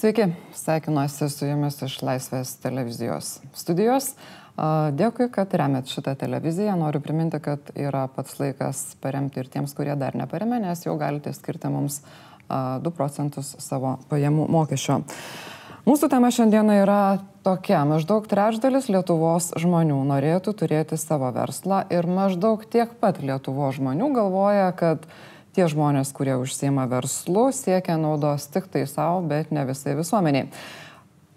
Sveiki, sveikinuosi su jumis iš Laisvės televizijos studijos. Dėkui, kad remėt šitą televiziją. Noriu priminti, kad yra pats laikas paremti ir tiems, kurie dar neparemė, nes jau galite skirti mums 2 procentus savo pajamų mokesčio. Mūsų tema šiandieną yra tokia. Maždaug trečdalis Lietuvos žmonių norėtų turėti savo verslą ir maždaug tiek pat Lietuvos žmonių galvoja, kad tie žmonės, kurie užsima verslu, siekia naudos tik tai savo, bet ne visai visuomeniai.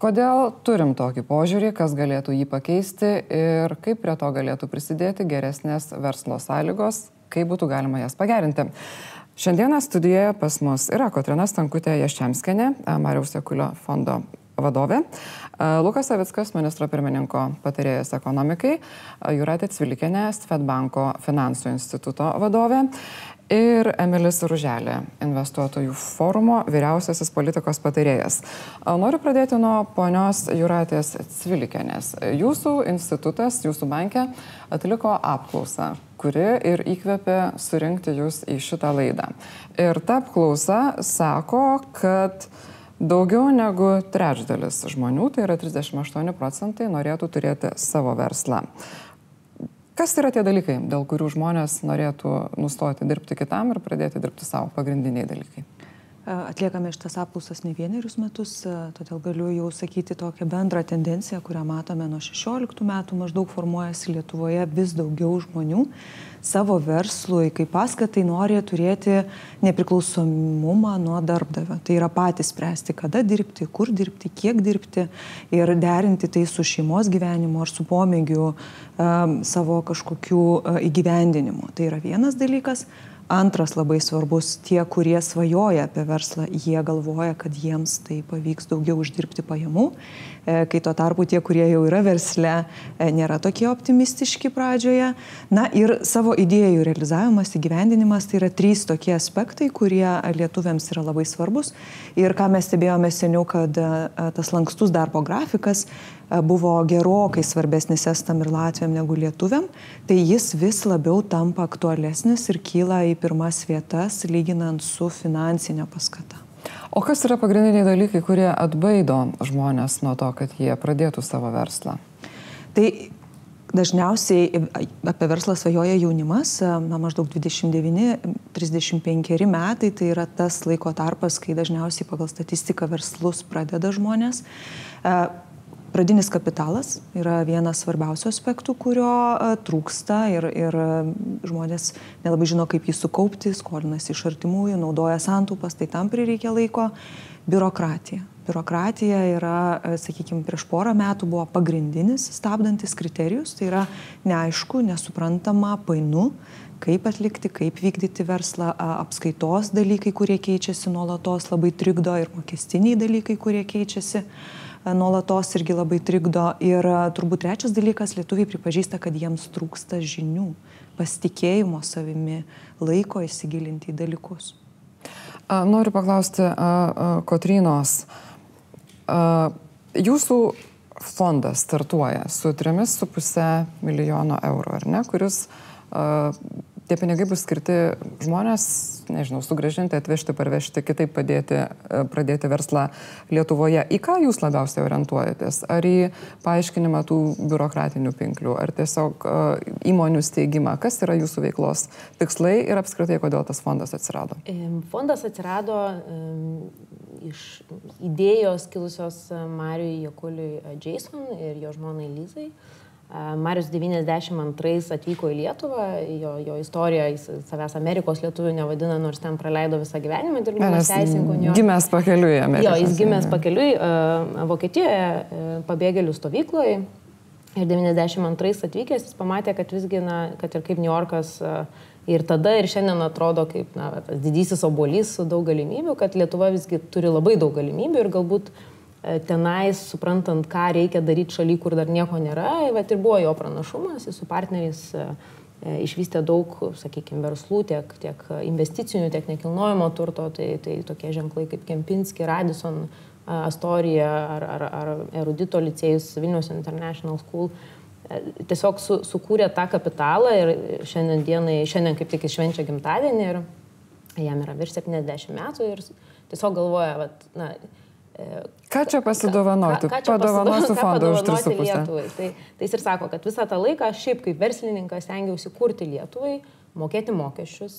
Kodėl turim tokį požiūrį, kas galėtų jį pakeisti ir kaip prie to galėtų prisidėti geresnės verslo sąlygos, kaip būtų galima jas pagerinti. Šiandieną studijoje pas mus yra Kotrina Stankutė Jaščiamskenė, Mariaus Sekulio fondo vadovė, Lukas Savickas, ministro pirmininko patarėjas ekonomikai, Juratė Cvilikinė, Svetbanko finansų instituto vadovė ir Emilis Ruželė, investuotojų forumo vyriausiasis politikos patarėjas. Noriu pradėti nuo ponios Juratės Cvilikenės. Jūsų institutas, jūsų bankė atliko apklausą, kuri ir įkvėpė surinkti jūs į šitą laidą. Ir ta apklausa sako, kad Daugiau negu trečdalis žmonių, tai yra 38 procentai, norėtų turėti savo verslą. Kas yra tie dalykai, dėl kurių žmonės norėtų nustoti dirbti kitam ir pradėti dirbti savo pagrindiniai dalykai? Atliekame šitas apklausas ne vienerius metus, todėl galiu jau sakyti tokią bendrą tendenciją, kurią matome nuo 16 metų, maždaug formuojasi Lietuvoje vis daugiau žmonių savo verslui, kaip paskatai nori turėti nepriklausomumą nuo darbdavio. Tai yra patys spręsti, kada dirbti, kur dirbti, kiek dirbti ir derinti tai su šeimos gyvenimu ar su pomėgiu um, savo kažkokiu uh, įgyvendinimu. Tai yra vienas dalykas. Antras labai svarbus, tie, kurie svajoja apie verslą, jie galvoja, kad jiems tai pavyks daugiau uždirbti pajamų E, kai tuo tarpu tie, kurie jau yra versle, e, nėra tokie optimistiški pradžioje. Na ir savo idėjų realizavimas, įgyvendinimas tai yra trys tokie aspektai, kurie lietuviams yra labai svarbus. Ir ką mes stebėjome seniau, kad e, tas lankstus darbo grafikas buvo gerokai svarbesnis estam ir latviam negu lietuviam, tai jis vis labiau tampa aktualesnis ir kyla į pirmas vietas lyginant su finansinė paskata. O kas yra pagrindiniai dalykai, kurie atbaido žmonės nuo to, kad jie pradėtų savo verslą? Tai dažniausiai apie verslą svajoja jaunimas, na, maždaug 29-35 metai, tai yra tas laiko tarpas, kai dažniausiai pagal statistiką verslus pradeda žmonės. Pradinis kapitalas yra vienas svarbiausių aspektų, kurio trūksta ir, ir žmonės nelabai žino, kaip jį sukaupti, skolinasi iš artimųjų, naudoja santaupas, tai tam prireikia laiko. Biurokratija. Biurokratija yra, sakykime, prieš porą metų buvo pagrindinis stabdantis kriterijus, tai yra neaišku, nesuprantama, painu, kaip atlikti, kaip vykdyti verslą, apskaitos dalykai, kurie keičiasi nuolatos, labai trikdo ir mokestiniai dalykai, kurie keičiasi. Uh, nuolatos irgi labai trikdo. Ir turbūt trečias dalykas, lietuviai pripažįsta, kad jiems trūksta žinių, pasitikėjimo savimi, laiko įsigilinti į dalykus. Noriu paklausti Kotrinos. Jūsų fondas startuoja su 3,5 milijono eurų, ar ne, kuris tie pinigai bus skirti žmonės, nežinau, sugražinti, atvežti, parvežti, kitaip padėti, e, pradėti verslą Lietuvoje. Į ką jūs labiausiai orientuojatės? Ar į paaiškinimą tų biurokratinių pinklių, ar tiesiog uh, įmonių steigimą? Kas yra jūsų veiklos tikslai ir apskritai, kodėl tas fondas atsirado? Fondas atsirado iš idėjos kilusios Marijui Jakuliui Jason ir jo žmonai Lyzai. Marius 92 atvyko į Lietuvą, jo, jo istorija, jis savęs Amerikos lietuvių nevadina, nors ten praleido visą gyvenimą dirbdamas teisininku. Gimęs pakeliui Amerikos. Jo, jis gimęs pakeliui Vokietijoje, pabėgėlių stovykloje. Ir 92 atvykęs jis pamatė, kad visgi, na, kad ir kaip New Yorkas ir tada ir šiandien atrodo kaip na, tas didysis obolys su daug galimybių, kad Lietuva visgi turi labai daug galimybių ir galbūt uh, tenais, suprantant, ką reikia daryti šaly, kur dar nieko nėra, bet ir buvo jo pranašumas, jis su partneriais e, e, išvystė daug, sakykime, verslų, tiek, tiek investicinių, tiek nekilnojamo turto, tai, tai tokie ženklai kaip Kempinski, Radisson, Astorija ar, ar, ar Erudito licėjus Vilnius International School. Tiesiog su, sukūrė tą kapitalą ir šiandien dienai, šiandien kaip tik jis švenčia gimtadienį ir jam yra virš 70 metų ir tiesiog galvoja, vat, na, Ką čia pasidovanoti? Ką, ką čia Padovanosiu fondą už 3,5. Lietuvai. Tai, tai jis ir sako, kad visą tą laiką aš šiaip kaip verslininkas stengiausi kurti Lietuvai, mokėti mokesčius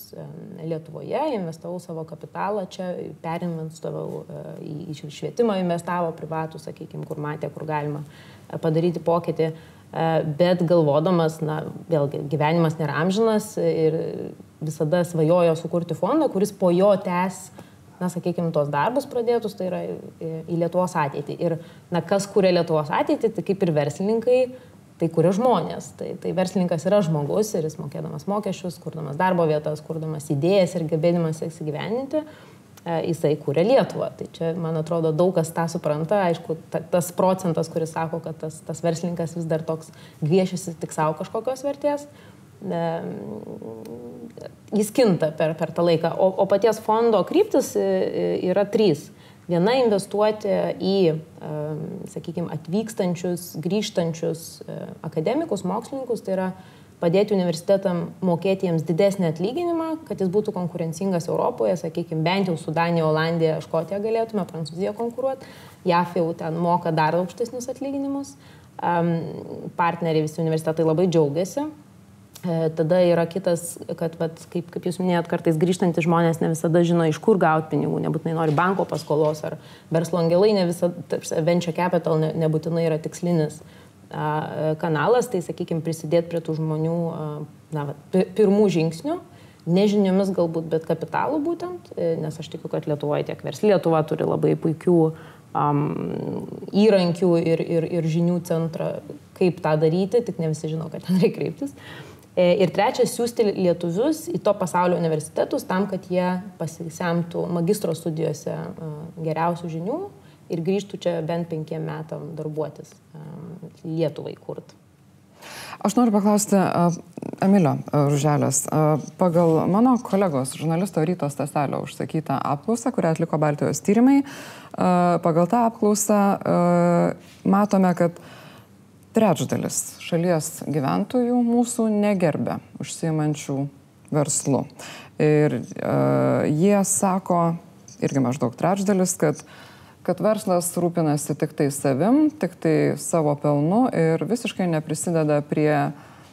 Lietuvoje, investavau savo kapitalą, čia perinvestavau e, į švietimą, investavo privatų, sakykime, kur matė, kur galima e, padaryti pokytį, e, bet galvodamas, na, vėlgi, gyvenimas nėra amžinas ir visada svajojo sukurti fondą, kuris po jo tęs na, sakykime, tuos darbus pradėtus, tai yra į Lietuvos ateitį. Ir, na, kas kūrė Lietuvos ateitį, tai kaip ir verslininkai, tai kuria žmonės. Tai, tai verslininkas yra žmogus ir jis mokėdamas mokesčius, kurdamas darbo vietas, kurdamas idėjas ir gebėdamas jas įgyveninti, e, jisai kūrė Lietuvą. Tai čia, man atrodo, daug kas tą supranta. Aišku, ta, tas procentas, kuris sako, kad tas, tas verslininkas vis dar toks gviešiasi tik savo kažkokios vertės, jis kinta per, per tą laiką. O, o paties fondo kryptis e, e, yra trys. Viena investuoti į, sakykime, atvykstančius, grįžtančius e, akademikus, mokslininkus, tai yra padėti universitetam mokėti jiems didesnį atlyginimą, kad jis būtų konkurencingas Europoje, sakykime, bent jau su Danija, Olandija, Škotija galėtume, Prancūzija konkuruoti, JAF jau ten moka dar aukštesnius atlyginimus, partneriai visi universitetai labai džiaugiasi, E, tada yra kitas, kad, vat, kaip, kaip jūs minėjot, kartais grįžtantys žmonės ne visada žino, iš kur gauti pinigų, nebūtinai nori banko paskolos ar verslo angelai, ne visada, venture capital ne, nebūtinai yra tikslinis a, kanalas, tai sakykime, prisidėti prie tų žmonių a, na, pirmų žingsnių, nežiniomis galbūt, bet kapitalų būtent, e, nes aš tikiu, kad Lietuvoje tiek versli Lietuva turi labai puikių um, įrankių ir, ir, ir žinių centrą, kaip tą daryti, tik ne visi žino, kad ten reikia kreiptis. Uh, E, ir trečias, siūsti lietuvius į to pasaulio universitetus tam, kad jie pasisemtų magistro studijose e, geriausių žinių ir grįžtų čia bent penkiem metam darbuotis e, Lietuvai kurt. Aš noriu paklausti Emilio Ruželės. Pagal mano kolegos žurnalisto Ryto Staselio užsakytą apklausą, kurią atliko Baltijos tyrimai, pagal tą apklausą matome, kad trečdalis šalies gyventojų mūsų negerbė užsiimančių verslu. Ir uh, jie sako, irgi maždaug trečdalis, kad, kad verslas rūpinasi tik tai savim, tik tai savo pelnu ir visiškai neprisideda prie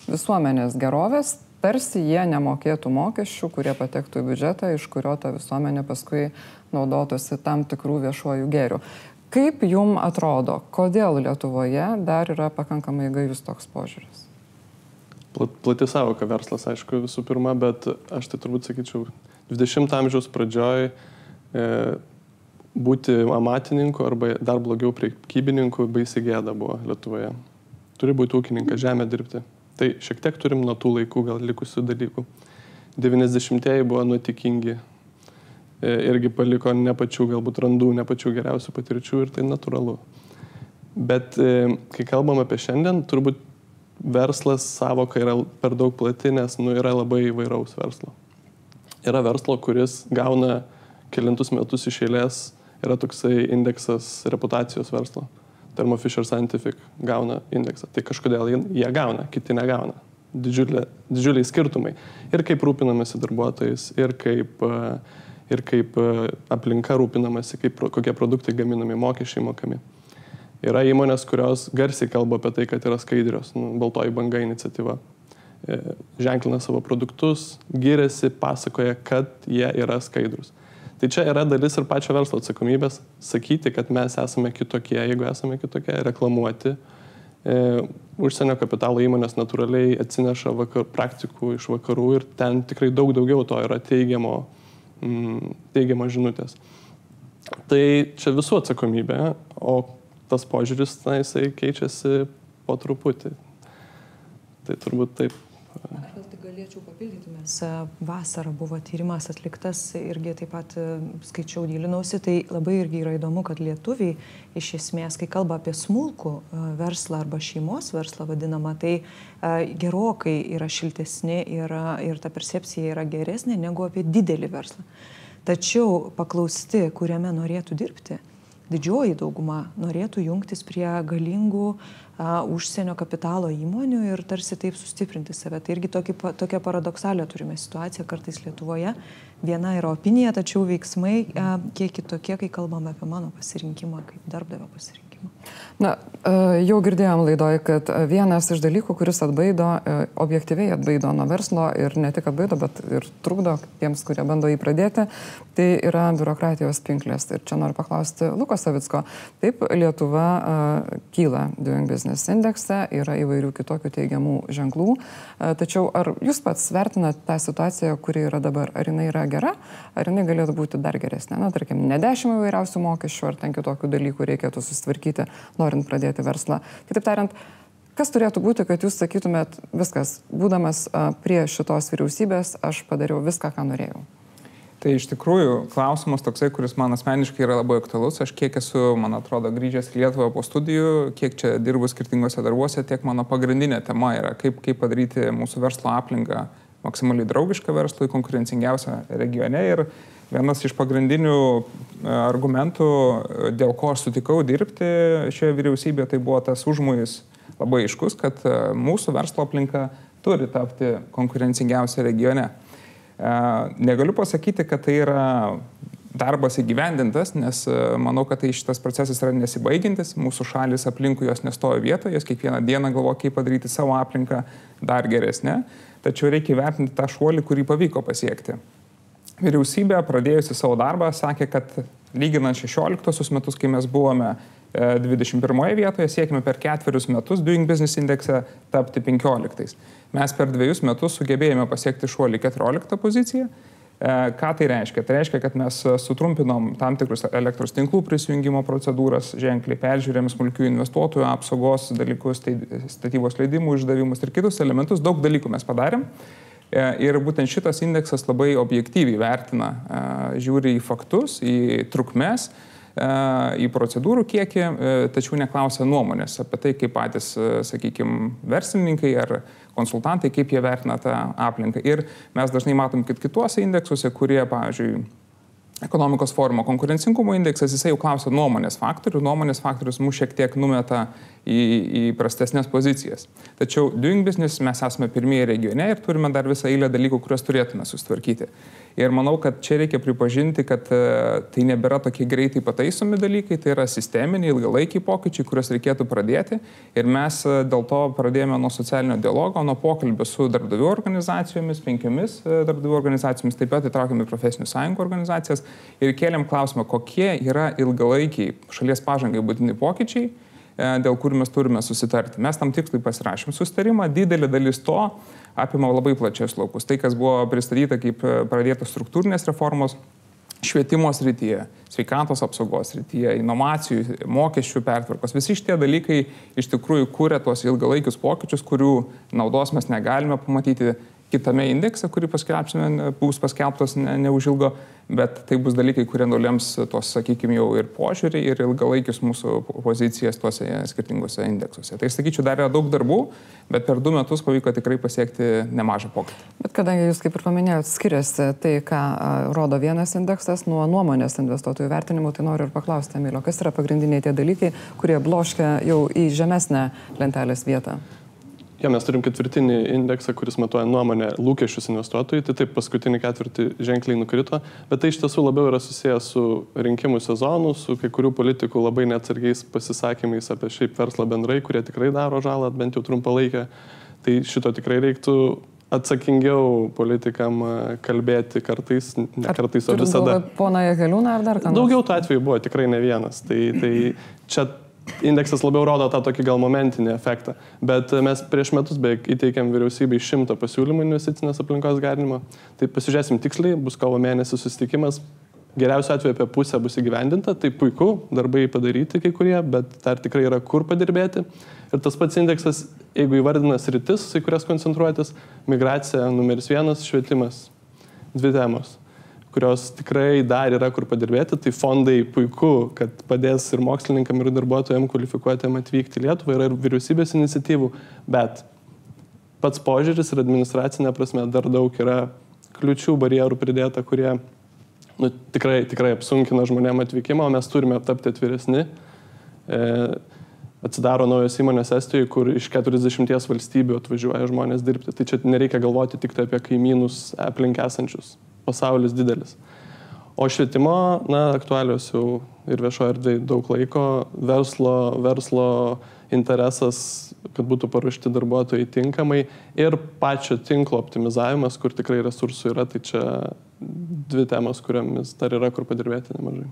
visuomenės gerovės, tarsi jie nemokėtų mokesčių, kurie patektų į biudžetą, iš kurio ta visuomenė paskui naudotųsi tam tikrų viešuojų gėrių. Kaip jum atrodo, kodėl Lietuvoje dar yra pakankamai gajus toks požiūris? Plati savoka verslas, aišku, visų pirma, bet aš tai turbūt sakyčiau, 20 amžiaus pradžioj e, būti amatininku arba dar blogiau priekybininku baisiai gėda buvo Lietuvoje. Turi būti ūkininkas, žemę dirbti. Tai šiek tiek turim nuo tų laikų gal likusių dalykų. 90-ieji buvo nuotikingi, E, irgi paliko ne pačių galbūt randų, ne pačių geriausių patirčių ir tai natūralu. Bet e, kai kalbam apie šiandien, turbūt verslas savoka yra per daug plati, nes nu, yra labai įvairaus verslo. Yra verslo, kuris gauna kilintus metus iš eilės, yra toksai indeksas reputacijos verslo. Thermo Fisher Scientific gauna indeksą. Tai kažkodėl jie gauna, kiti negauna. Didžiulė, didžiuliai skirtumai. Ir kaip rūpinamasi darbuotojais, ir kaip uh, ir kaip e, aplinka rūpinamasi, kaip, kokie produktai gaminami, mokesčiai mokami. Yra įmonės, kurios garsiai kalba apie tai, kad yra skaidrios, nu, baltoji banga iniciatyva. E, ženklina savo produktus, giriasi, pasakoja, kad jie yra skaidrus. Tai čia yra dalis ir pačio verslo atsakomybės sakyti, kad mes esame kitokie, jeigu esame kitokie, reklamuoti. E, užsienio kapitalo įmonės natūraliai atsineša vakar, praktikų iš vakarų ir ten tikrai daug daugiau to yra teigiamo teigiamas žinutės. Tai čia visų atsakomybė, o tas požiūris, na, jisai keičiasi po truputį. Tai turbūt taip Aš gal tik galėčiau papildyti, nes e, vasarą buvo tyrimas atliktas, irgi taip pat e, skaičiau, gilinausi, tai labai irgi yra įdomu, kad lietuviai iš esmės, kai kalba apie smulkų e, verslą arba šeimos verslą vadinamą, tai gerokai yra šiltesni ir, ir ta percepcija yra geresnė negu apie didelį verslą. Tačiau paklausti, kuriame norėtų dirbti, didžioji dauguma norėtų jungtis prie galingų a, užsienio kapitalo įmonių ir tarsi taip sustiprinti save. Tai irgi tokį, tokią paradoksalią turime situaciją kartais Lietuvoje. Viena yra opinija, tačiau veiksmai a, kiek kitokie, kai kalbame apie mano pasirinkimą, kaip darbdavio pasirinkimą. Na, e, jau girdėjom laidoj, kad vienas iš dalykų, kuris atbaido, e, objektyviai atbaido nuo verslo ir ne tik atbaido, bet ir trukdo tiems, kurie bando jį pradėti, tai yra biurokratijos pinklės. Ir čia noriu paklausti Luko Savicko. Taip, Lietuva kyla Doing Business indekse, yra įvairių kitokių teigiamų ženklų, tačiau ar jūs pats vertinate tą situaciją, kuri yra dabar, ar jinai yra gera, ar jinai galėtų būti dar geresnė? Na, tarkim, ne dešimt įvairiausių mokesčių ar ten kitokių dalykų reikėtų susitvarkyti, norint pradėti verslą. Kitaip tariant, Kas turėtų būti, kad jūs sakytumėt, viskas, būdamas prie šitos vyriausybės, aš padariau viską, ką norėjau? Tai iš tikrųjų klausimas toksai, kuris man asmeniškai yra labai aktualus. Aš kiek esu, man atrodo, grįžęs į Lietuvą po studijų, kiek čia dirbu skirtingose darbuose, tiek mano pagrindinė tema yra, kaip, kaip padaryti mūsų verslo aplinką maksimaliai draugišką verslui, konkurencingiausią regione. Ir vienas iš pagrindinių e, argumentų, dėl ko aš sutikau dirbti šioje vyriausybėje, tai buvo tas užmojis labai iškus, kad e, mūsų verslo aplinka turi tapti konkurencingiausia regione. Negaliu pasakyti, kad tai yra darbas įgyvendintas, nes manau, kad tai šitas procesas yra nesibaigintis, mūsų šalis aplinkui jos nestoja vietoje, jos kiekvieną dieną galvo, kaip padaryti savo aplinką dar geresnę, tačiau reikia vertinti tą šuolį, kurį pavyko pasiekti. Vyriausybė, pradėjusi savo darbą, sakė, kad lyginant 16 metus, kai mes buvome 21 vietoje, siekime per ketverius metus Doing Business indekse tapti 15. Mes per dviejus metus sugebėjome pasiekti šuolį 14 poziciją. E, ką tai reiškia? Tai reiškia, kad mes sutrumpinom tam tikrus elektros tinklų prisijungimo procedūras, ženkliai peržiūrėm smulkių investuotojų apsaugos dalykus, tai statybos leidimų išdavimus ir kitus elementus. Daug dalykų mes padarėm. E, ir būtent šitas indeksas labai objektyviai vertina, e, žiūri į faktus, į trukmes į procedūrų kiekį, tačiau neklausia nuomonės apie tai, kaip patys, sakykime, verslininkai ar konsultantai, kaip jie vertina tą aplinką. Ir mes dažnai matom, kad kituose indeksuose, kurie, pavyzdžiui, ekonomikos forumo konkurencingumo indeksas, jisai jau klausia nuomonės faktorių, nuomonės faktorius mus šiek tiek numeta į, į prastesnės pozicijas. Tačiau doing business mes esame pirmieji regione ir turime dar visą eilę dalykų, kuriuos turėtume sustvarkyti. Ir manau, kad čia reikia pripažinti, kad e, tai nebėra tokie greitai pataisomi dalykai, tai yra sisteminiai, ilgalaikiai pokyčiai, kuriuos reikėtų pradėti. Ir mes e, dėl to pradėjome nuo socialinio dialogo, nuo pokalbio su darbdavių organizacijomis, penkiomis e, darbdavių organizacijomis, taip pat įtraukėme profesinių sąjungų organizacijas ir kėlėm klausimą, kokie yra ilgalaikiai šalies pažangai būtini pokyčiai dėl kurių mes turime susitarti. Mes tam tikslui pasirašėm susitarimą, didelė dalis to apima labai plačias laukus. Tai, kas buvo pristatyta kaip e, pradėtos struktūrinės reformos švietimo srityje, sveikatos apsaugos srityje, inovacijų, mokesčių pertvarkos, visi šitie dalykai iš tikrųjų kūrė tuos ilgalaikius pokyčius, kurių naudos mes negalime pamatyti kitame indekse, kurį bus paskelbtas neužilgo, ne, bet tai bus dalykai, kurie nulems tos, sakykime, jau ir požiūrį, ir ilgalaikius mūsų pozicijas tuose skirtingose indeksuose. Tai sakyčiau, dar yra daug darbų, bet per du metus pavyko tikrai pasiekti nemažą pokytį. Bet kadangi jūs, kaip ir paminėjot, skiriasi tai, ką rodo vienas indeksas nuo nuomonės investuotojų vertinimų, tai noriu ir paklausti, Emilio, kas yra pagrindiniai tie dalykai, kurie bloškia jau į žemesnę lentelės vietą? Ja, mes turim ketvirtinį indeksą, kuris matuoja nuomonę lūkesčius investuotojų, tai taip paskutinį ketvirtį ženkliai nukrito, bet tai iš tiesų labiau yra susijęs su rinkimų sezonu, su kai kurių politikų labai neatsargiais pasisakymais apie šiaip verslą bendrai, kurie tikrai daro žalą, bent jau trumpalaikę. Tai šito tikrai reiktų atsakingiau politikam kalbėti kartais, ne ar kartais, o visada. Pona Jekeliūną ar dar ką nors? Daugiau tų atvejų buvo, tikrai ne vienas. Tai, tai čia indeksas labiau rodo tą tokį gal momentinį efektą. Bet mes prieš metus beveik įteikėm vyriausybei šimtą pasiūlymų investicinės aplinkos gerinimo. Tai pasižiūrėsim tiksliai, bus kovo mėnesį susitikimas. Geriausiu atveju apie pusę bus įgyvendinta, tai puiku, darbai padaryti kai kurie, bet dar tikrai yra kur padirbėti. Ir tas pats indeksas, jeigu įvardina sritis, į kurias koncentruotis, migracija numeris vienas, švietimas. Dvi temos kurios tikrai dar yra kur padirbėti, tai fondai puiku, kad padės ir mokslininkam, ir darbuotojams kvalifikuotėm atvykti į Lietuvą, yra ir vyriausybės iniciatyvų, bet pats požiūris ir administracinė prasme dar daug yra kliučių, barjerų pridėta, kurie nu, tikrai, tikrai apsunkina žmonėm atvykimą, o mes turime tapti atviresni. E, atsidaro naujos įmonės Estijoje, kur iš 40 valstybių atvažiuoja žmonės dirbti. Tai čia nereikia galvoti tik tai apie kaimynus aplink esančius. Pasaulis didelis. O švietimo, na, aktualios jau ir viešoje erdvėje daug laiko, verslo, verslo interesas, kad būtų paruošti darbuotojai tinkamai ir pačio tinklo optimizavimas, kur tikrai resursų yra, tai čia dvi temos, kuriamis dar yra kur padirbėti nemažai.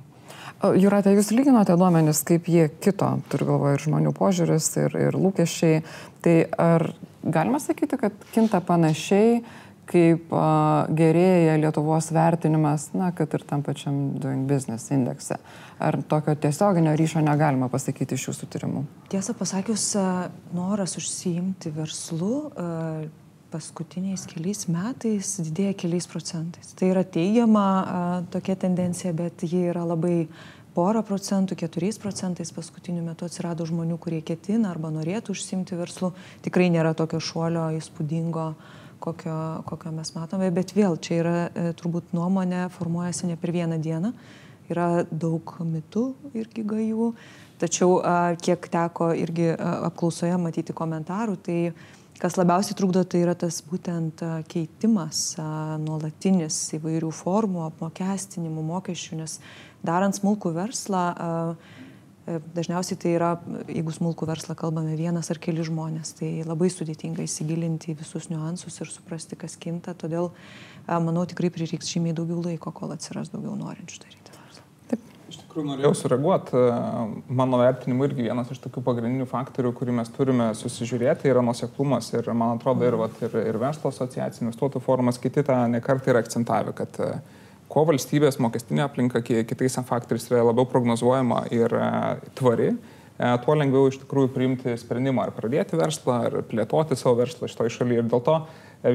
Juratė, jūs lyginote duomenis, kaip jie kito, turiu galvoje ir žmonių požiūris, ir, ir lūkesčiai. Tai ar galima sakyti, kad kinta panašiai, kaip gerėja Lietuvos vertinimas, na, kad ir tam pačiam Doing Business indekse? Ar tokio tiesioginio ryšio negalima pasakyti iš jūsų tyrimų? Tiesą pasakius, noras užsiimti verslu paskutiniais keliais metais didėja keliais procentais. Tai yra teigiama tokia tendencija, bet ji yra labai porą procentų, keturiais procentais paskutiniu metu atsirado žmonių, kurie ketina arba norėtų užsimti verslu. Tikrai nėra tokio šuolio įspūdingo, kokio, kokio mes matome, bet vėl čia yra e, turbūt nuomonė formuojasi ne per vieną dieną. Yra daug mitų irgi gajų, tačiau a, kiek teko irgi a, apklausoje matyti komentarų, tai Kas labiausiai trukdo, tai yra tas būtent keitimas nuolatinis įvairių formų, apmokestinimų, mokesčių, nes darant smulkų verslą, e, dažniausiai tai yra, jeigu smulkų verslą kalbame vienas ar keli žmonės, tai labai sudėtinga įsigilinti į visus niuansus ir suprasti, kas kinta, todėl manau tikrai prireiks žymiai daugiau laiko, kol atsiras daugiau norinčių daryti tikrųjų norėjau sureaguoti. Mano vertinimu irgi vienas iš tokių pagrindinių faktorių, kurį mes turime susižiūrėti, yra nuseklumas. Ir man atrodo, ir, vat, ir, ir verslo asociacijų, investuotojų forumas kiti tą nekartą yra akcentavę, kad e, kuo valstybės mokestinė aplinka kitais faktoriais yra labiau prognozuojama ir e, tvari, e, tuo lengviau iš tikrųjų priimti sprendimą ar pradėti verslą, ar plėtoti savo verslą šitoje šalyje. Ir dėl to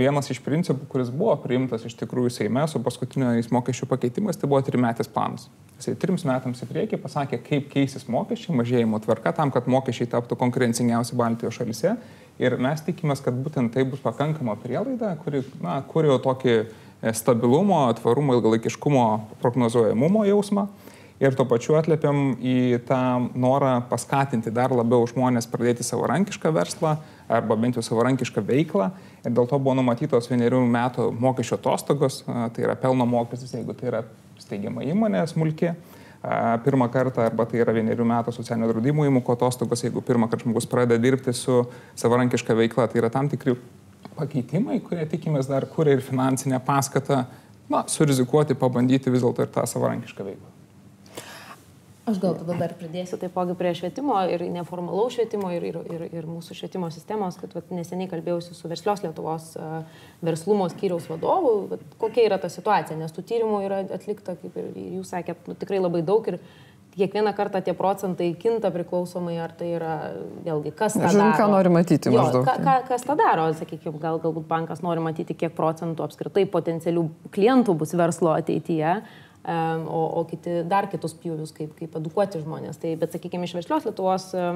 vienas iš principų, kuris buvo priimtas iš tikrųjų Seime su paskutiniais mokesčių pakeitimais, tai buvo trimetis planas. Jisai trims metams į priekį pasakė, kaip keisis mokesčiai, mažėjimo tvarka, tam, kad mokesčiai taptų konkurencingiausi Baltijos šalise. Ir mes tikimės, kad būtent tai bus pakankama prielaida, kuri, na, kurio tokį e, stabilumo, tvarumo, ilgalaikiškumo, prognozuojamumo jausmą ir tuo pačiu atlėpiam į tą norą paskatinti dar labiau žmonės pradėti savarankišką verslą arba bent jau savarankišką veiklą. Ir dėl to buvo numatytos vienerių metų mokesčio atostogos, tai yra pelno mokestis, jeigu tai yra steigiama įmonė smulki. Pirmą kartą arba tai yra vienerių metų socialinio draudimo įmokų atostogos, jeigu pirmą kartą žmogus pradeda dirbti su savarankiška veikla, tai yra tam tikri pakeitimai, kurie tikimės dar kuria ir finansinę paskatą, na, surizikuoti, pabandyti vis dėlto ir tą savarankišką veiklą. Aš gal tada dar pridėsiu taipogi prie švietimo ir neformalaus švietimo ir, ir, ir, ir mūsų švietimo sistemos, kad vat, neseniai kalbėjausi su Verslios Lietuvos verslumo skyriaus vadovu, vat, kokia yra ta situacija, nes tų tyrimų yra atlikta, kaip ir jūs sakėt, nu, tikrai labai daug ir kiekvieną kartą tie procentai kinta priklausomai, ar tai yra, vėlgi, kas tą Žiūrint, daro. ką nori matyti jo, maždaug. Ka, ka, kas tą daro, sakykime, gal, galbūt bankas nori matyti, kiek procentų apskritai potencialių klientų bus verslo ateityje o, o kiti dar kitus pjūvius, kaip, kaip edukuoti žmonės. Tai, bet, sakykime, iš verslios Lietuvos e,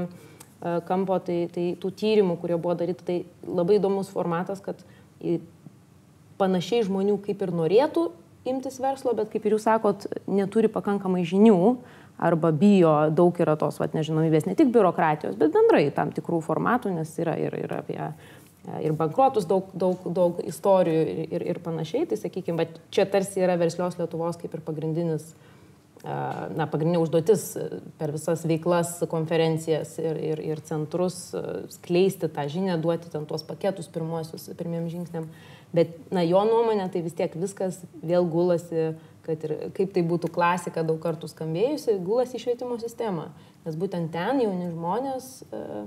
kampo, tai, tai tų tyrimų, kurie buvo daryti, tai labai įdomus formatas, kad panašiai žmonių kaip ir norėtų imtis verslo, bet kaip ir jūs sakot, neturi pakankamai žinių arba bijo, daug yra tos, vad, nežinomybės, ne tik biurokratijos, bet bendrai tam tikrų formatų, nes yra ir, ir apie ir bankruotus, daug, daug, daug istorijų ir, ir, ir panašiai. Tai sakykime, bet čia tarsi yra verslios Lietuvos kaip ir pagrindinis, na, pagrindinė užduotis per visas veiklas, konferencijas ir, ir, ir centrus skleisti tą žinią, duoti ten tuos paketus pirmuosius, pirmiem žingsniam. Bet, na, jo nuomonė, tai vis tiek viskas vėl gulasi, kad ir kaip tai būtų klasika daug kartų skambėjusi, gulasi į švietimo sistemą. Nes būtent ten jauni žmonės uh,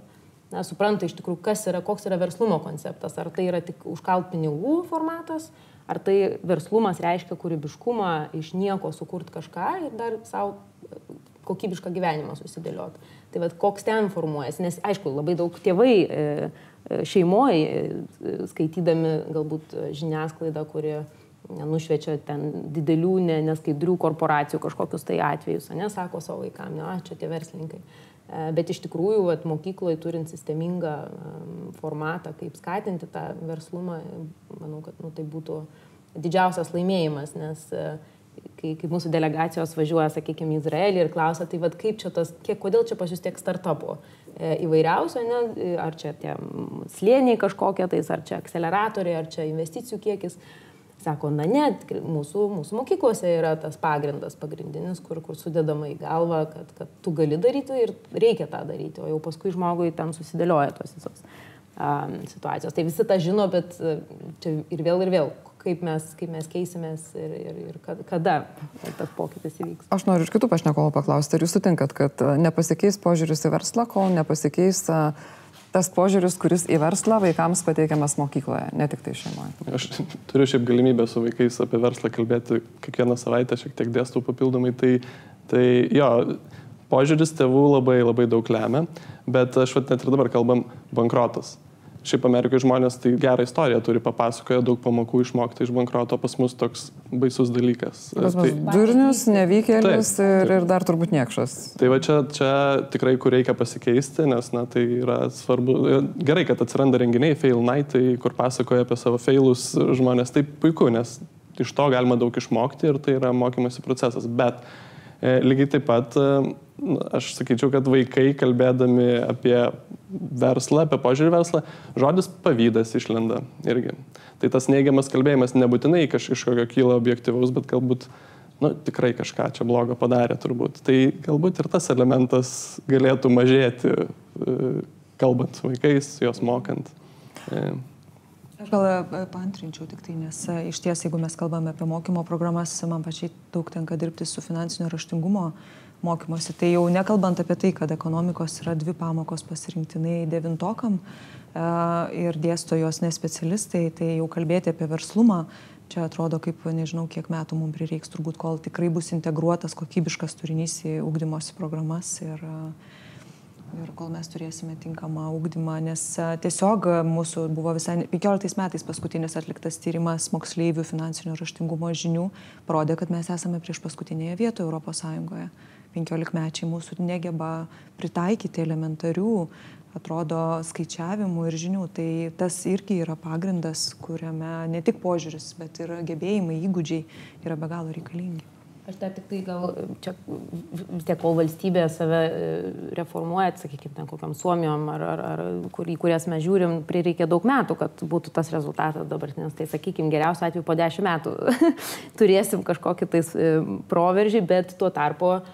na, supranta iš tikrųjų, kas yra, koks yra verslumo konceptas. Ar tai yra tik užkalt pinigų formatas, ar tai verslumas reiškia kūrybiškumą, iš nieko sukurti kažką ir dar savo kokybišką gyvenimą susidėlioti. Tai vad, koks ten formuojasi, nes aišku, labai daug tėvai e, e, šeimoje, e, skaitydami galbūt žiniasklaidą, kuri nušviečia ten didelių, neskaidrių korporacijų kažkokius tai atvejus, nesako savo vaikam, ne, čia tie verslininkai. E, bet iš tikrųjų, vat, mokykloje turint sistemingą formatą, kaip skatinti tą verslumą, manau, kad nu, tai būtų didžiausias laimėjimas, nes e, kai, kai mūsų delegacijos važiuoja, sakykime, į Izraelį ir klausia, tai vad kaip čia tas, kiek, kodėl čia pas jūs tiek startupų e, įvairiausio, ne, ar čia tie slėniai kažkokie tais, ar čia akceleratoriai, ar čia investicijų kiekis. Sako, na ne, mūsų, mūsų mokyklose yra tas pagrindas pagrindinis, kur, kur sudedama į galvą, kad, kad tu gali daryti ir reikia tą daryti, o jau paskui žmogui ten susidėlioja tos visos um, situacijos. Tai visi tą žino, bet čia ir vėl ir vėl, kaip mes, kaip mes keisimės ir, ir, ir kada tas pokytis įvyks. Aš noriu iš kitų pašnekovų paklausti, ar jūs sutinkat, kad nepasikeis požiūris į verslą, kol nepasikeis uh, tas požiūris, kuris į verslą vaikams pateikiamas mokykloje, ne tik tai šeimoje. Aš turiu šiaip galimybę su vaikais apie verslą kalbėti kiekvieną savaitę, šiek tiek dėstau papildomai, tai, tai jo, požiūris tėvų labai labai daug lemia, bet aš vat net ir dabar kalbam bankrotas. Šiaip Amerikoje žmonės tai gerą istoriją turi papasakoję, daug pamokų išmokti iš bankroto, pas mus toks baisus dalykas. Tai, durnius, nevykėlis taip, ir, taip. ir dar turbūt niekšas. Tai va čia, čia tikrai, kur reikia pasikeisti, nes na, tai yra svarbu. Gerai, kad atsiranda renginiai, fail nightai, kur pasakoja apie savo failus žmonės, tai puiku, nes iš to galima daug išmokti ir tai yra mokymosi procesas. Bet lygiai taip pat e, aš sakyčiau, kad vaikai kalbėdami apie verslą, apie požiūrį verslą, žodis pavydas išlenda irgi. Tai tas neigiamas kalbėjimas nebūtinai kaž, iš kokio kyla objektivaus, bet galbūt nu, tikrai kažką čia blogo padarė turbūt. Tai galbūt ir tas elementas galėtų mažėti, e, kalbant su vaikais, juos mokant. E. Aš gal e, paantrinčiau tik tai, nes iš ties, jeigu mes kalbame apie mokymo programas, man pačiai daug tenka dirbti su finansinio raštingumo uh, mokymosi. Tai jau nekalbant apie tai, kad ekonomikos yra dvi pamokos pasirinktinai devintokam e, ir dėsto jos nespecialistai, tai jau kalbėti apie verslumą, čia atrodo kaip nežinau, kiek metų mums prireiks, turbūt kol tikrai bus integruotas kokybiškas turinys į ugdymosi programas ir, ir kol mes turėsime tinkamą ugdymą, nes e, tiesiog mūsų buvo visai 15 metais paskutinis atliktas tyrimas moksleivių finansinio raštingumo žinių, parodė, kad mes esame prieš paskutinėje vietoje Europos Sąjungoje. 15 mečiai mūsų negeba pritaikyti elementarių, atrodo, skaičiavimų ir žinių. Tai tas irgi yra pagrindas, kuriame ne tik požiūris, bet ir gebėjimai, įgūdžiai yra be galo reikalingi. Aš dar tik tai gal čia vis tiek, kol valstybė save e, reformuoja, sakykime, ten kokiam Suomijom ar, ar, ar kur, į kurias mes žiūrim, prireikia daug metų, kad būtų tas rezultatas dabartinis. Tai sakykime, geriausiu atveju po dešimt metų turėsim kažkokį tais e, proveržį, bet tuo tarpu uh,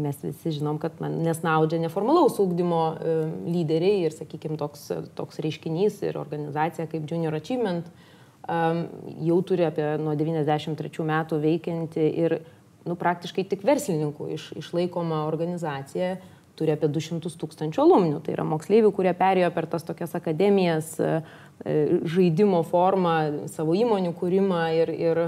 Mes visi žinom, kad nesnaudžia neformalaus ūkdymo e, lyderiai ir, sakykime, toks, toks reiškinys ir organizacija kaip Junior Achievement jau turi apie nuo 93 metų veikianti ir nu, praktiškai tik verslininkų iš, išlaikoma organizacija turi apie 200 tūkstančių alumnių. Tai yra moksleivių, kurie perėjo per tas tokias akademijas, e, e, žaidimo formą, savo įmonių kūrimą ir, ir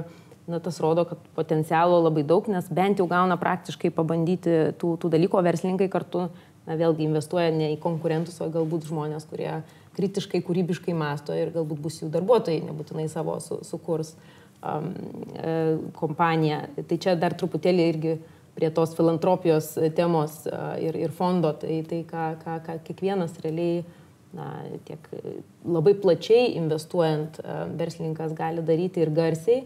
na, tas rodo, kad potencialo labai daug, nes bent jau gauna praktiškai pabandyti tų, tų dalykų, o verslininkai kartu, na, vėlgi investuoja ne į konkurentus, o galbūt žmonės, kurie kritiškai, kūrybiškai masto ir galbūt bus jų darbuotojai, nebūtinai savo su, sukurs um, e, kompaniją. Tai čia dar truputėlį irgi prie tos filantropijos temos uh, ir, ir fondo, tai, tai ką, ką, ką kiekvienas realiai na, tiek labai plačiai investuojant uh, verslininkas gali daryti ir garsiai,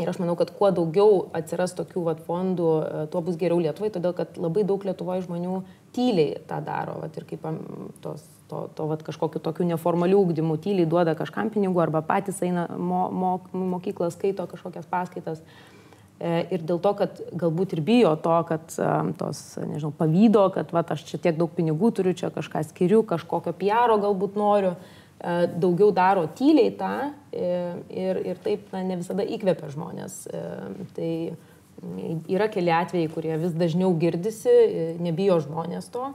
Ir aš manau, kad kuo daugiau atsiras tokių vat, fondų, e, tuo bus geriau Lietuvai, todėl kad labai daug Lietuvoje žmonių tyliai tą daro. Vat, ir kaip tos, to, to vat, kažkokiu tokiu neformaliu ūkdymu tyliai duoda kažkam pinigų arba patys eina mo, mo, mokyklą, skaito kažkokias paskaitas. E, ir dėl to, kad galbūt ir bijo to, kad tos, nežinau, pavydo, kad vat, aš čia tiek daug pinigų turiu, čia kažką skiriu, kažkokio piaro galbūt noriu. E, daugiau daro tyliai tą e, ir, ir taip na, ne visada įkvepia žmonės. E, tai yra keli atvejai, kurie vis dažniau girdisi, nebijo žmonės to,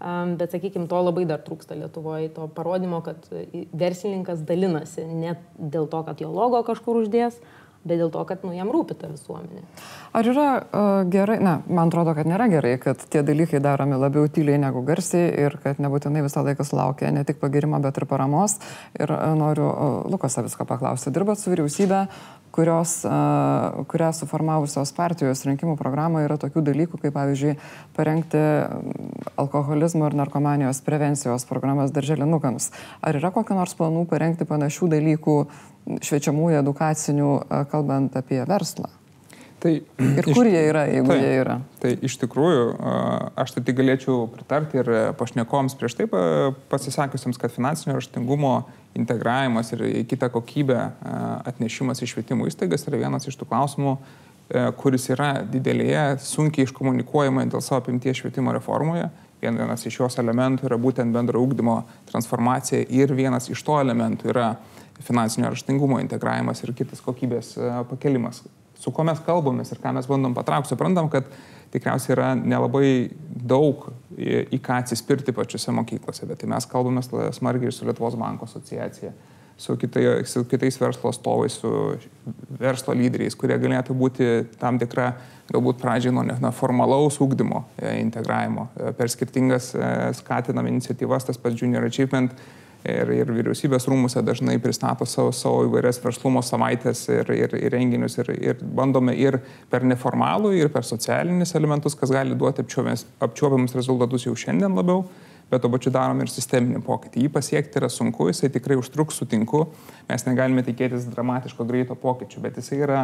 bet sakykime, to labai dar trūksta Lietuvoje, to parodymo, kad verslininkas dalinasi ne dėl to, kad jo logo kažkur uždės, bet dėl to, kad nu, jam rūpi ta visuomenė. Ar yra uh, gerai, na, man atrodo, kad nėra gerai, kad tie dalykai daromi labiau tyliai negu garsiai ir kad nebūtinai visą laiką sulaukia ne tik pagirimo, bet ir paramos. Ir uh, noriu uh, Lukasą viską paklausti. Dirbat su vyriausybė, kurios, kurią suformavusios partijos rinkimų programoje yra tokių dalykų, kaip pavyzdžiui, parengti alkoholizmo ir narkomanijos prevencijos programas darželinukams. Ar yra kokiu nors planų parengti panašių dalykų šviečiamųjų edukacinių, kalbant apie verslą? Tai, ir kur jie yra, jeigu tai, jie yra? Tai iš tikrųjų, aš tai galėčiau pritarti ir pašnekoms prieš tai pasisakiusiems, kad finansinio raštingumo integravimas ir į kitą kokybę atnešimas į švietimo įstaigas yra vienas iš tų klausimų, kuris yra didelėje, sunkiai iškomunikuojama dėl savo apimties švietimo reformoje. Vienas iš jos elementų yra būtent bendro ūkdymo transformacija ir vienas iš to elementų yra finansinio raštingumo integravimas ir kitas kokybės pakelimas. Su kuo mes kalbamės ir ką mes bandom patraukti, suprantam, kad tikriausiai yra nelabai daug į, į ką atsispirti pačiose mokyklose, bet tai mes kalbame smarkiai ir su Lietuvos banko asociacija, su, kitai, su kitais verslo atstovais, su verslo lyderiais, kurie galėtų būti tam tikra, galbūt pradžiai nuo, nuo formalaus ūkdymo e, integravimo e, per skirtingas e, skatinam iniciatyvas, tas pats Junior Achievement ir, ir vyriausybės rūmuse dažnai pristato savo, savo įvairias verslumo savaitės ir, ir, ir renginius ir, ir bandome ir per neformalų, ir per socialinius elementus, kas gali duoti apčiuopiamus rezultatus jau šiandien labiau, bet to pačiu darom ir sisteminį pokytį. Jį pasiekti yra sunku, jisai tikrai užtruks, sutinku, mes negalime tikėtis dramatiško greito pokyčio, bet jisai yra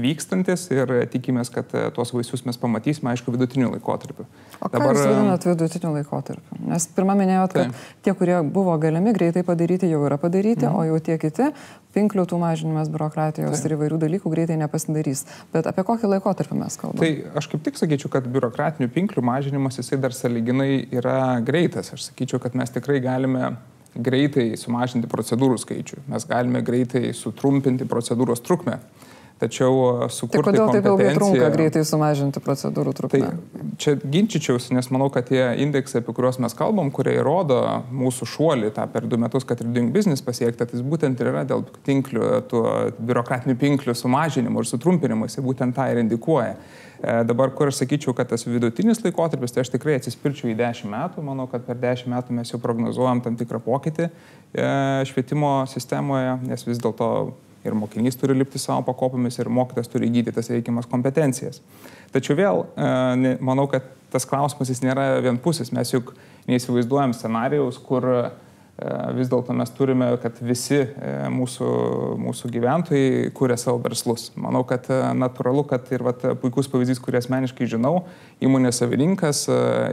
vykstantis ir tikimės, kad e, tuos vaisius mes pamatysime, aišku, vidutiniu laikotarpiu. O Dabar, ką jūs vadinat vidutiniu laikotarpiu? Nes pirmą minėjot, kad tai. tie, kurie buvo galimi greitai padaryti, jau yra padaryti, mhm. o jau tie kiti, pinklių tų mažinimas, biurokratijos tai. ir įvairių dalykų greitai nepasidarys. Bet apie kokį laikotarpį mes kalbame? Tai aš kaip tik sakyčiau, kad biurokratinių pinklių mažinimas jisai dar saliginai yra greitas. Aš sakyčiau, kad mes tikrai galime greitai sumažinti procedūrų skaičių, mes galime greitai sutrumpinti procedūros trukmę. Tačiau e, sukurti... Tai kodėl taip ilgai trunka greitai sumažinti procedūrų trukmę? Tai čia ginčičiausi, nes manau, kad tie indeksai, apie kuriuos mes kalbam, kurie įrodo mūsų šuolį tą per du metus, kad ir doing business pasiekta, tai būtent ir yra dėl tinklių, tų biurokratinių pinklių sumažinimo ir sutrumpinimo, jis būtent tą ir indikuoja. E, dabar, kur aš sakyčiau, kad tas vidutinis laikotarpis, tai aš tikrai atsispirčiau į 10 metų, manau, kad per 10 metų mes jau prognozuojam tam tikrą pokytį e, švietimo sistemoje, nes vis dėlto ir mokinys turi lipti savo pakopomis ir mokytas turi įgyti tas reikiamas kompetencijas. Tačiau vėl, e, manau, kad tas klausimas jis nėra vienpusis. Mes juk neįsivaizduojam scenarijaus, kur vis dėlto mes turime, kad visi e, mūsų, mūsų gyventojai kūrė savo verslus. Manau, kad natūralu, kad ir vat, puikus pavyzdys, kurį asmeniškai žinau, įmonės savininkas,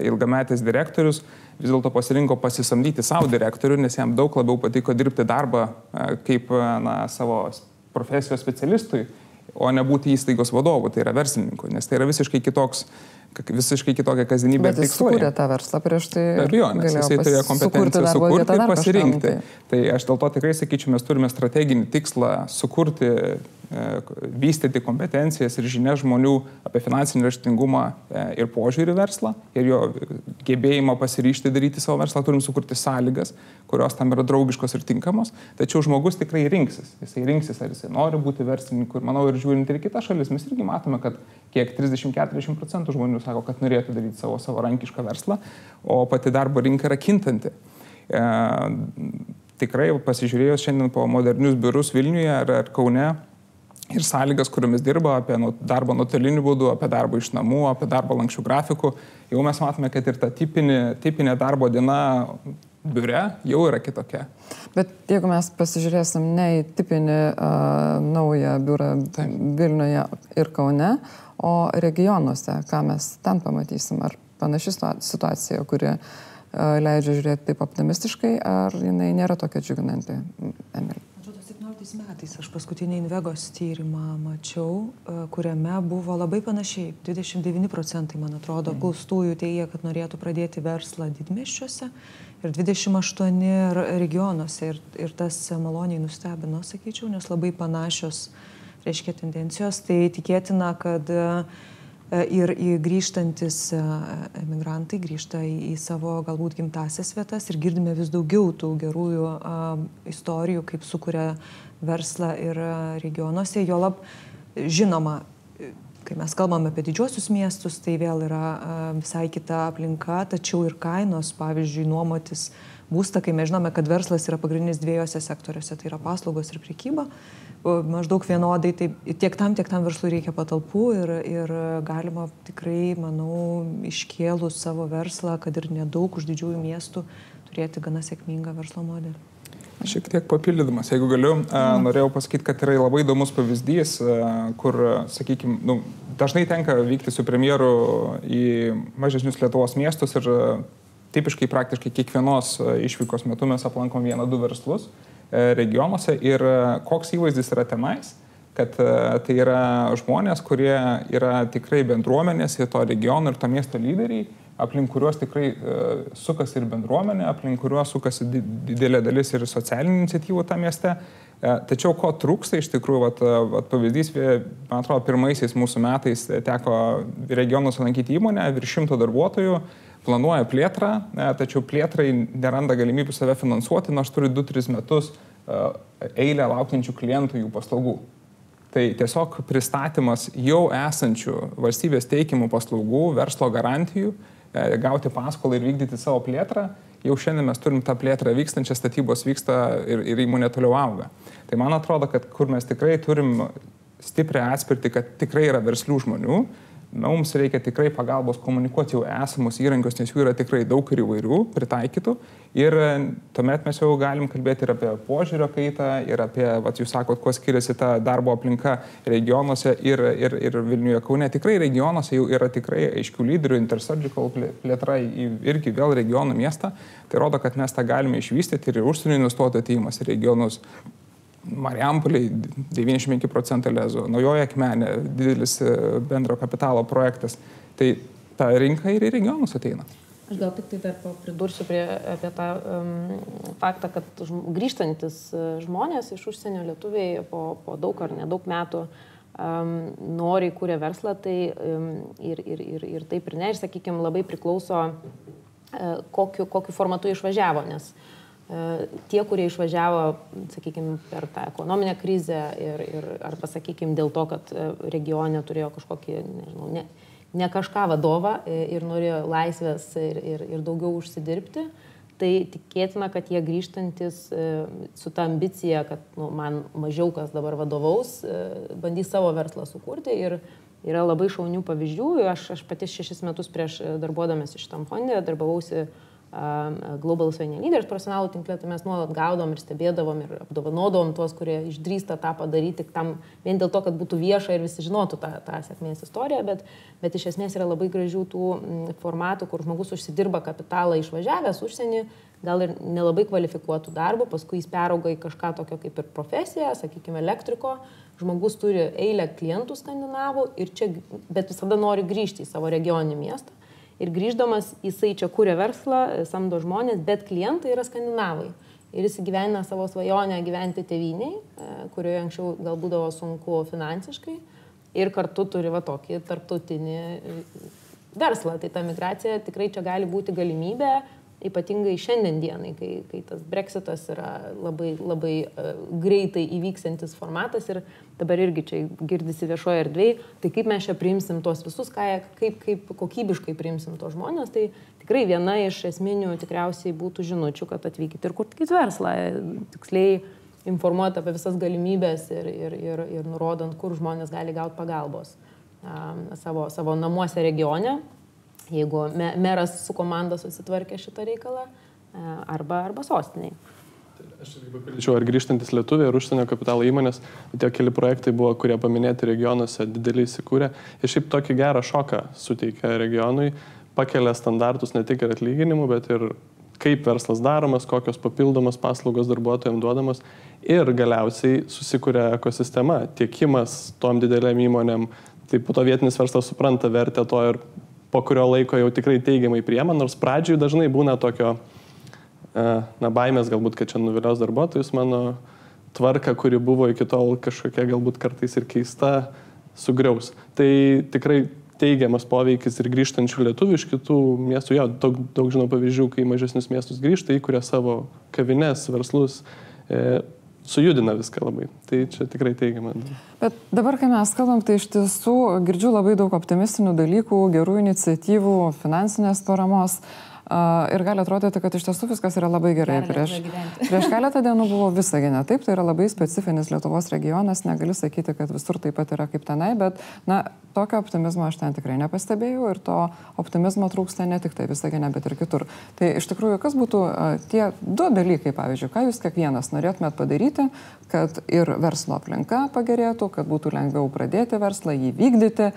ilgametis direktorius, vis dėlto pasirinko pasisamdyti savo direktorių, nes jam daug labiau patiko dirbti darbą e, kaip e, na, savo profesijos specialistui, o ne būti įstaigos vadovu, tai yra verslininku, nes tai yra visiškai kitoks visiškai kitokia kasdienybė. Bet jis sukūrė tą verslą prieš tai. Be abejonės, jisai turėjo kompetenciją sukurti ir pasirinkti. Tai. tai aš dėl to tikrai sakyčiau, mes turime strateginį tikslą sukurti E, vystyti kompetencijas ir žinias žmonių apie finansinį raštingumą e, ir požiūrį verslą ir jo gebėjimą pasiryšti daryti savo verslą, turim sukurti sąlygas, kurios tam yra draugiškos ir tinkamos, tačiau žmogus tikrai rinksis. Jisai rinksis, ar jisai nori būti verslininku ir manau ir žiūrint ir kitas šalis, mes irgi matome, kad kiek 30-40 procentų žmonių sako, kad norėtų daryti savo savarankišką verslą, o pati darbo rinka yra kintanti. E, tikrai pasižiūrėjus šiandien po modernius biurus Vilniuje ar, ar Kaune, ir sąlygas, kuriomis dirba, apie nu, darbą nuotoliniu būdu, apie darbą iš namų, apie darbą lankščių grafikų, jau mes matome, kad ir ta tipinė, tipinė darbo diena biure jau yra kitokia. Bet jeigu mes pasižiūrėsim ne į tipinį uh, naują biurą Taip. Vilniuje ir Kaune, o regionuose, ką mes ten pamatysim, ar panaši situacija, kuri uh, leidžia žiūrėti taip optimistiškai, ar jinai nėra tokia džiuginanti, Emilija? 2017 metais aš paskutinį Invegos tyrimą mačiau, e, kuriame buvo labai panašiai. 29 procentai, man atrodo, mm. klaustųjų teigia, kad norėtų pradėti verslą didmeščiuose ir 28 regionuose. Ir, ir tas maloniai nustebino, sakyčiau, nes labai panašios, reiškia, tendencijos. Tai tikėtina, kad uh, E, ir grįžtantis e, emigrantai grįžta į, savo galbūt gimtasias vietas ir girdime vis daugiau tų gerųjų istorijų, kaip sukuria verslą ir regionuose. Jo lab, žinoma, kai mes kalbame apie didžiosius miestus, tai vėl yra visai kita aplinka, tačiau ir kainos, pavyzdžiui, nuomotis būstą, kai mes žinome, kad verslas yra pagrindinis dviejose sektoriuose, tai yra paslaugos ir prekyba maždaug vienodai, tai tiek tam, tiek tam verslui reikia patalpų ir, ir galima tikrai, manau, iškėlus savo verslą, kad ir nedaug už didžiųjų miestų, turėti gana sėkmingą verslo modelį. Šiek tiek papildydamas, jeigu galiu, mm. norėjau pasakyti, kad yra labai įdomus pavyzdys, kur, sakykime, nu, dažnai tenka vykti su premjeru į mažesnius Lietuvos miestus ir tipiškai praktiškai kiekvienos išvykos metu mes aplankom vieną, du verslus regionuose ir koks įvaizdis yra tenais kad tai yra žmonės, kurie yra tikrai bendruomenės ir to regiono ir to miesto lyderiai aplink kuriuos tikrai sukasi ir bendruomenė, aplink kuriuos sukasi didelė dalis ir socialinių iniciatyvų tam mieste. Tačiau ko trūksta iš tikrųjų, vat, e, vat pavyzdys, man atrodo, pirmaisiais mūsų metais teko regionus lankyti įmonę, virš šimto darbuotojų, planuoja plėtrą, tačiau plėtrai neranda galimybių save finansuoti, nors turi 2-3 metus eilę laukiančių klientų jų paslaugų. Tai tiesiog pristatymas jau esančių valstybės teikimų paslaugų, verslo garantijų E, gauti paskolą ir vykdyti savo plėtrą. Jau šiandien mes turim tą plėtrą vykstančią, statybos vyksta ir, ir įmonė toliau auga. Tai man atrodo, kad kur mes tikrai turim stiprią atspirtį, kad tikrai yra verslių žmonių, mums reikia tikrai pagalbos komunikuoti jau esamus įrankius, nes jų yra tikrai daug ir įvairių, pritaikytų. Ir e, tuomet mes jau galim kalbėti ir apie požiūrio kaitą, ir apie, vat, jūs sakot, kuo skiriasi ta darbo aplinka regionuose ir, ir, ir Vilniuje Kaune. Tikrai regionuose jau yra tikrai aiškių lyderių, Intersurgical plėtra irgi vėl regionų miestą. Tai rodo, kad mes tą galime išvystyti ir užsienio investuotojų ateimas į regionus Mariampoliai 95 procentai lezo, naujoje akmenė, didelis e, bendro kapitalo projektas. Tai ta rinka ir į regionus ateina. Aš gal tik tai dar pridursiu prie, apie tą um, faktą, kad žm, grįžtantis e, žmonės iš užsienio lietuviai po, po daug ar nedaug metų um, noriai kūrė verslą, tai um, ir, ir, ir, ir taip ir ne, ir sakykime, labai priklauso, uh, kokiu, kokiu formatu išvažiavo, nes uh, tie, kurie išvažiavo, sakykime, per tą ekonominę krizę ir, ir arba, sakykime, dėl to, kad e, regione turėjo kažkokį, nežinau, ne, ne kažką vadovą e, ir norėjo laisvės ir, ir, ir daugiau užsidirbti, tai tikėtina, kad jie grįžtantis su ta ambicija, kad nu, man mažiau kas dabar vadovaus, bandys savo verslą sukurti ir yra labai šaunių pavyzdžių. Aš, aš pati šešis metus prieš darbuodamas šitam fonde darbavausi Global Senior Leaders profesionalų tinklė, tai mes nuolat gaudom ir stebėdavom ir apdovanodom tuos, kurie išdrįsta tą padaryti tam, vien dėl to, kad būtų vieša ir visi žinotų tą, tą sėkmės istoriją, bet, bet iš esmės yra labai gražių tų formatų, kur žmogus užsidirba kapitalą išvažiavęs užsienį, gal ir nelabai kvalifikuotų darbų, paskui jis perauga į kažką tokio kaip ir profesiją, sakykime, elektriko, žmogus turi eilę klientų skandinavų, čia, bet visada nori grįžti į savo regioninį miestą ir grįždamas jisai čia kūrė verslą, samdo žmonės, bet klientai yra skandinavai. Ir jis gyvena savo svajonę gyventi tėviniai, e, kurioje anksčiau gal būdavo sunku finansiškai. Ir kartu turi va tokį tarptautinį e, verslą. Tai ta migracija tikrai čia gali būti galimybė ypatingai šiandien dienai, kai, kai tas breksitas yra labai, labai uh, greitai įvyksantis formatas ir dabar irgi čia girdisi viešoje erdvėje, tai kaip mes čia priimsim tuos visus, kaip, kaip kokybiškai priimsim tos žmonės, tai tikrai viena iš esminių tikriausiai būtų žinučių, kad atvykit ir kurkit verslą, tiksliai informuoti apie visas galimybės ir, ir, ir, ir nurodant, kur žmonės gali gauti pagalbos savo, savo namuose regione jeigu meras su komanda susitvarkė šitą reikalą, e, arba, arba sostiniai. Aš irgi papildyčiau, ar grįžtantis lietuviai, ar užsienio kapitalo įmonės, tie keli projektai buvo, kurie paminėti regionuose, dideliai įsikūrė. Ir šiaip tokį gerą šoką suteikia regionui, pakelia standartus ne tik ir atlyginimų, bet ir kaip verslas daromas, kokios papildomos paslaugos darbuotojams duodamos ir galiausiai susikuria ekosistema, tiekimas tom dideliam įmonėm. Tai po to vietinis verslas supranta vertę to ir po kurio laiko jau tikrai teigiamai priema, nors pradžioj dažnai būna tokio, e, na, baimės galbūt, kad čia nuvilios darbuotojus mano tvarka, kuri buvo iki tol kažkokia galbūt kartais ir keista, sugriaus. Tai tikrai teigiamas poveikis ir grįžtančių lietuvių iš kitų miestų. Jo, daug, daug žinau pavyzdžių, kai mažesnius miestus grįžta, įkuria savo kavines, verslus. E, sujudina viską labai. Tai čia tikrai teigiama. Bet dabar, kai mes kalbam, tai iš tiesų girdžiu labai daug optimistinių dalykų, gerų iniciatyvų, finansinės paramos. Ir gali atrodyti, kad iš tiesų viskas yra labai gerai. Prieš, prieš keletą dienų buvo Visagine. Taip, tai yra labai specifinis Lietuvos regionas, negali sakyti, kad visur taip pat yra kaip tenai, bet, na, tokio optimizmo aš ten tikrai nepastebėjau ir to optimizmo trūksta ne tik tai Visagine, bet ir kitur. Tai iš tikrųjų, kas būtų tie du dalykai, pavyzdžiui, ką jūs kiekvienas norėtumėt padaryti, kad ir verslo aplinka pagerėtų, kad būtų lengviau pradėti verslą, jį vykdyti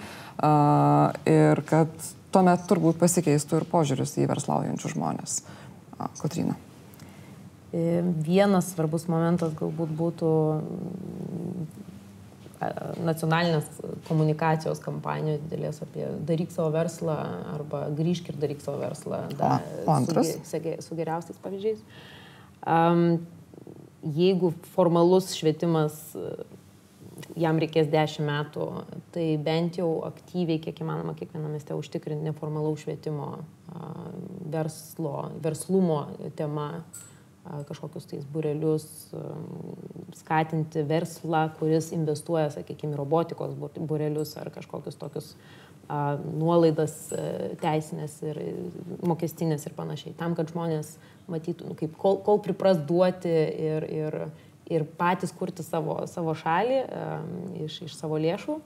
ir kad tuomet turbūt pasikeistų ir požiūris į verslaujančius žmonės. Kotrina. E, vienas svarbus momentas galbūt būtų mm, nacionalinės komunikacijos kampanijos didelės apie daryk savo verslą arba grįžk ir daryk savo verslą. Da, o, o antras? Su, su geriausiais pavyzdžiais. Um, jeigu formalus švietimas jam reikės 10 metų, tai bent jau aktyviai, kiek įmanoma, kiekviename mieste užtikrinti neformalaus švietimo, verslo, verslumo tema, kažkokius tais burelius, skatinti verslą, kuris investuoja, sakykime, robotikos burelius ar kažkokius tokius nuolaidas teisinės ir mokestinės ir panašiai. Tam, kad žmonės matytų, nu, kaip kol, kol pripras duoti ir, ir ir patys kurti savo, savo šalį iš, iš savo lėšų,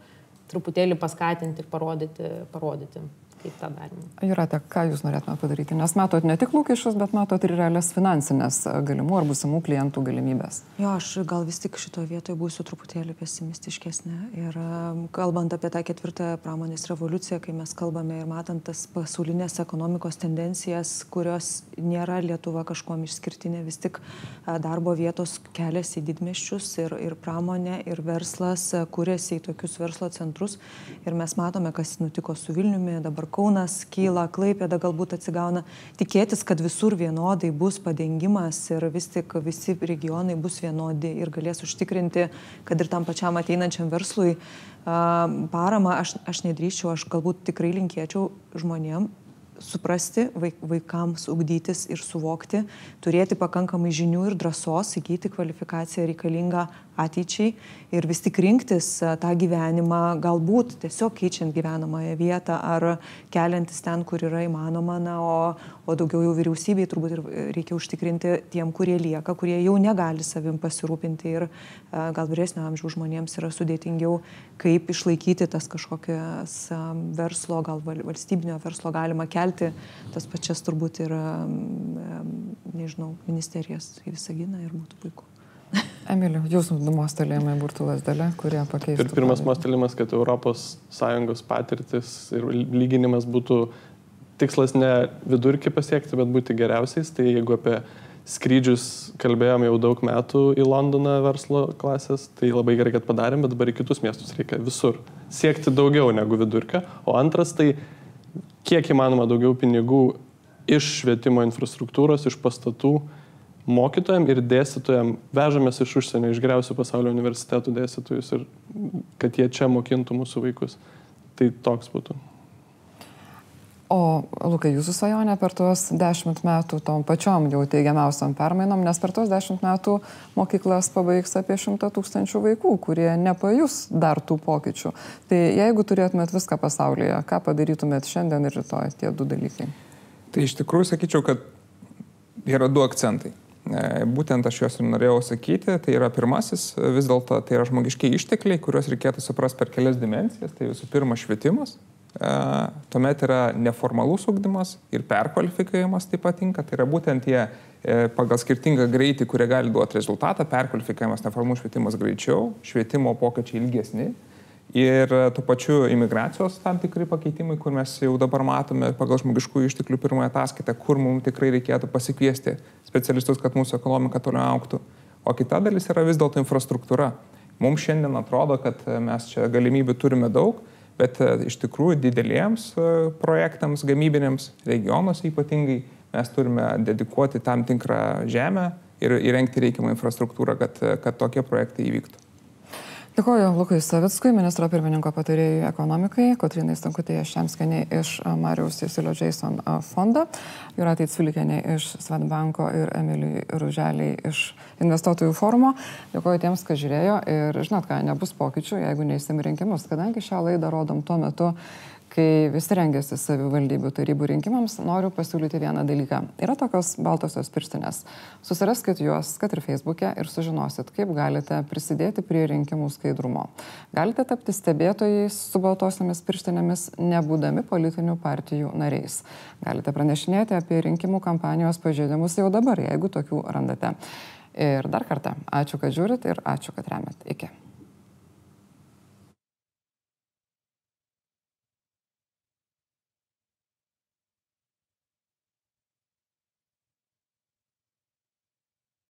truputėlį paskatinti ir parodyti, parodyti kaip tą darėme. Jūrate, ką jūs norėtumėte padaryti? Nes matot ne tik lūkesčius, bet matot ir realias finansinės galimų ar būsimų klientų galimybės. Jo, aš gal vis tik šitoje vietoje būsiu truputėlį pesimistiškesnė. Ir e, kalbant apie tą ketvirtąją pramonės revoliuciją, kai mes kalbame ir matant tas pasaulinės ekonomikos tendencijas, kurios nėra Lietuva kažkuom išskirtinė, vis tik darbo vietos keliasi į didmeščius ir, ir pramonė, ir verslas kuriasi į tokius verslo centrus. Ir mes matome, kas nutiko su Vilniumi, dabar Kaunas kyla, Klaipėda galbūt atsigauna. Tikėtis, kad visur vienodai bus padengimas ir vis tik visi regionai bus vienodi ir galės užtikrinti, kad ir tam pačiam ateinančiam verslui paramą, aš, aš nedrįščiau, aš galbūt tikrai linkėčiau žmonėm suprasti, vaikams ugdytis ir suvokti, turėti pakankamai žinių ir drąsos įgyti kvalifikaciją reikalingą ateičiai ir vis tik rinktis e, tą gyvenimą, galbūt tiesiog keičiant gyvenamąją vietą ar keliantis ten, kur yra įmanoma, na, o, o daugiau jau vyriausybei turbūt ir reikia užtikrinti tiem, kurie lieka, kurie jau negali savim pasirūpinti ir e, gal vyresnio amžiaus žmonėms yra sudėtingiau, kaip išlaikyti tas kažkokias verslo, gal valstybinio verslo galima kelti tas pačias turbūt ir, nežinau, ministerijas į Visaginą ir būtų puiku. Emiliu, jūsų mostelėjimai būtų lasdelė, kurie pakeistų. Ir pirmas mostelėjimas, kad ES patirtis ir lyginimas būtų tikslas ne vidurkį pasiekti, bet būti geriausiais. Tai jeigu apie skrydžius kalbėjom jau daug metų į Londoną verslo klasės, tai labai gerai, kad padarėm, bet dabar į kitus miestus reikia visur siekti daugiau negu vidurkio. O antras, tai kiek įmanoma daugiau pinigų iš švietimo infrastruktūros, iš pastatų mokytojam ir dėstytojam vežamės iš užsienio, iš geriausių pasaulio universitetų dėstytojus ir kad jie čia mokintų mūsų vaikus. Tai toks būtų. O, Lukai, jūsų svajonė per tuos dešimt metų tom pačiom jau teigiamiausiam permainom, nes per tuos dešimt metų mokyklas pabaigs apie šimtą tūkstančių vaikų, kurie nepajus dar tų pokyčių. Tai jeigu turėtumėt viską pasaulyje, ką padarytumėt šiandien ir rytoj tie du dalykai? Tai iš tikrųjų sakyčiau, kad yra du akcentai. E, būtent aš juos ir norėjau sakyti, tai yra pirmasis, vis dėlto tai yra žmogiškiai ištekliai, kuriuos reikėtų suprasti per kelias dimensijas. Tai visų pirma švietimas, tuomet yra neformalus ugdymas ir perkvalifikavimas taip pat tinka. Tai yra būtent tie e, pagal skirtingą greitį, kurie gali duoti rezultatą, perkvalifikavimas, neformalus švietimas greičiau, švietimo pokyčiai ilgesni Ir tuo pačiu imigracijos tam tikri pakeitimai, kur mes jau dabar matome pagal žmogiškųjų išteklių pirmąją ataskaitą, kur mums tikrai reikėtų pasikviesti specialistus, kad mūsų ekonomika toliau auktų. O kita dalis yra vis dėlto infrastruktūra. Mums šiandien atrodo, kad mes čia galimybių turime daug, bet e, iš tikrųjų dideliems projektams, gamybinėms, regionuose ypatingai, mes turime dedikuoti tam tikrą žemę ir įrengti reikiamą infrastruktūrą, kad, kad tokie projektai įvyktų. Dėkuoju Lukui Savickui, ministro pirmininko patarėjui ekonomikai, Kotrinai Stankutėje Šemskeniai iš Mariaus Cecilio Jason fondo, Juratai Cvilikieniai iš Svetbanko ir Emilijai Ruželiai iš investuotojų forumo. Dėkuoju tiems, kas žiūrėjo ir žinot ką, nebus pokyčių, jeigu neįsim rinkimus, kadangi šią laidą rodom tuo metu, kai visi rengiasi savivaldybių tarybų rinkimams, noriu pasiūlyti vieną dalyką. Yra tokios baltosios pirštinės. Susiraskit juos, kad ir Facebook'e, ir sužinosit, kaip galite prisidėti prie rinkimų skaidrumo. Galite tapti stebėtojais su baltosiamis pirštinėmis, nebūdami politinių partijų nariais. Galite pranešinėti apie rinkimų kampanijos pažeidimus jau dabar, jeigu tokių randate. Ir dar kartą, ačiū, kad žiūrit ir ačiū, kad remet. Iki.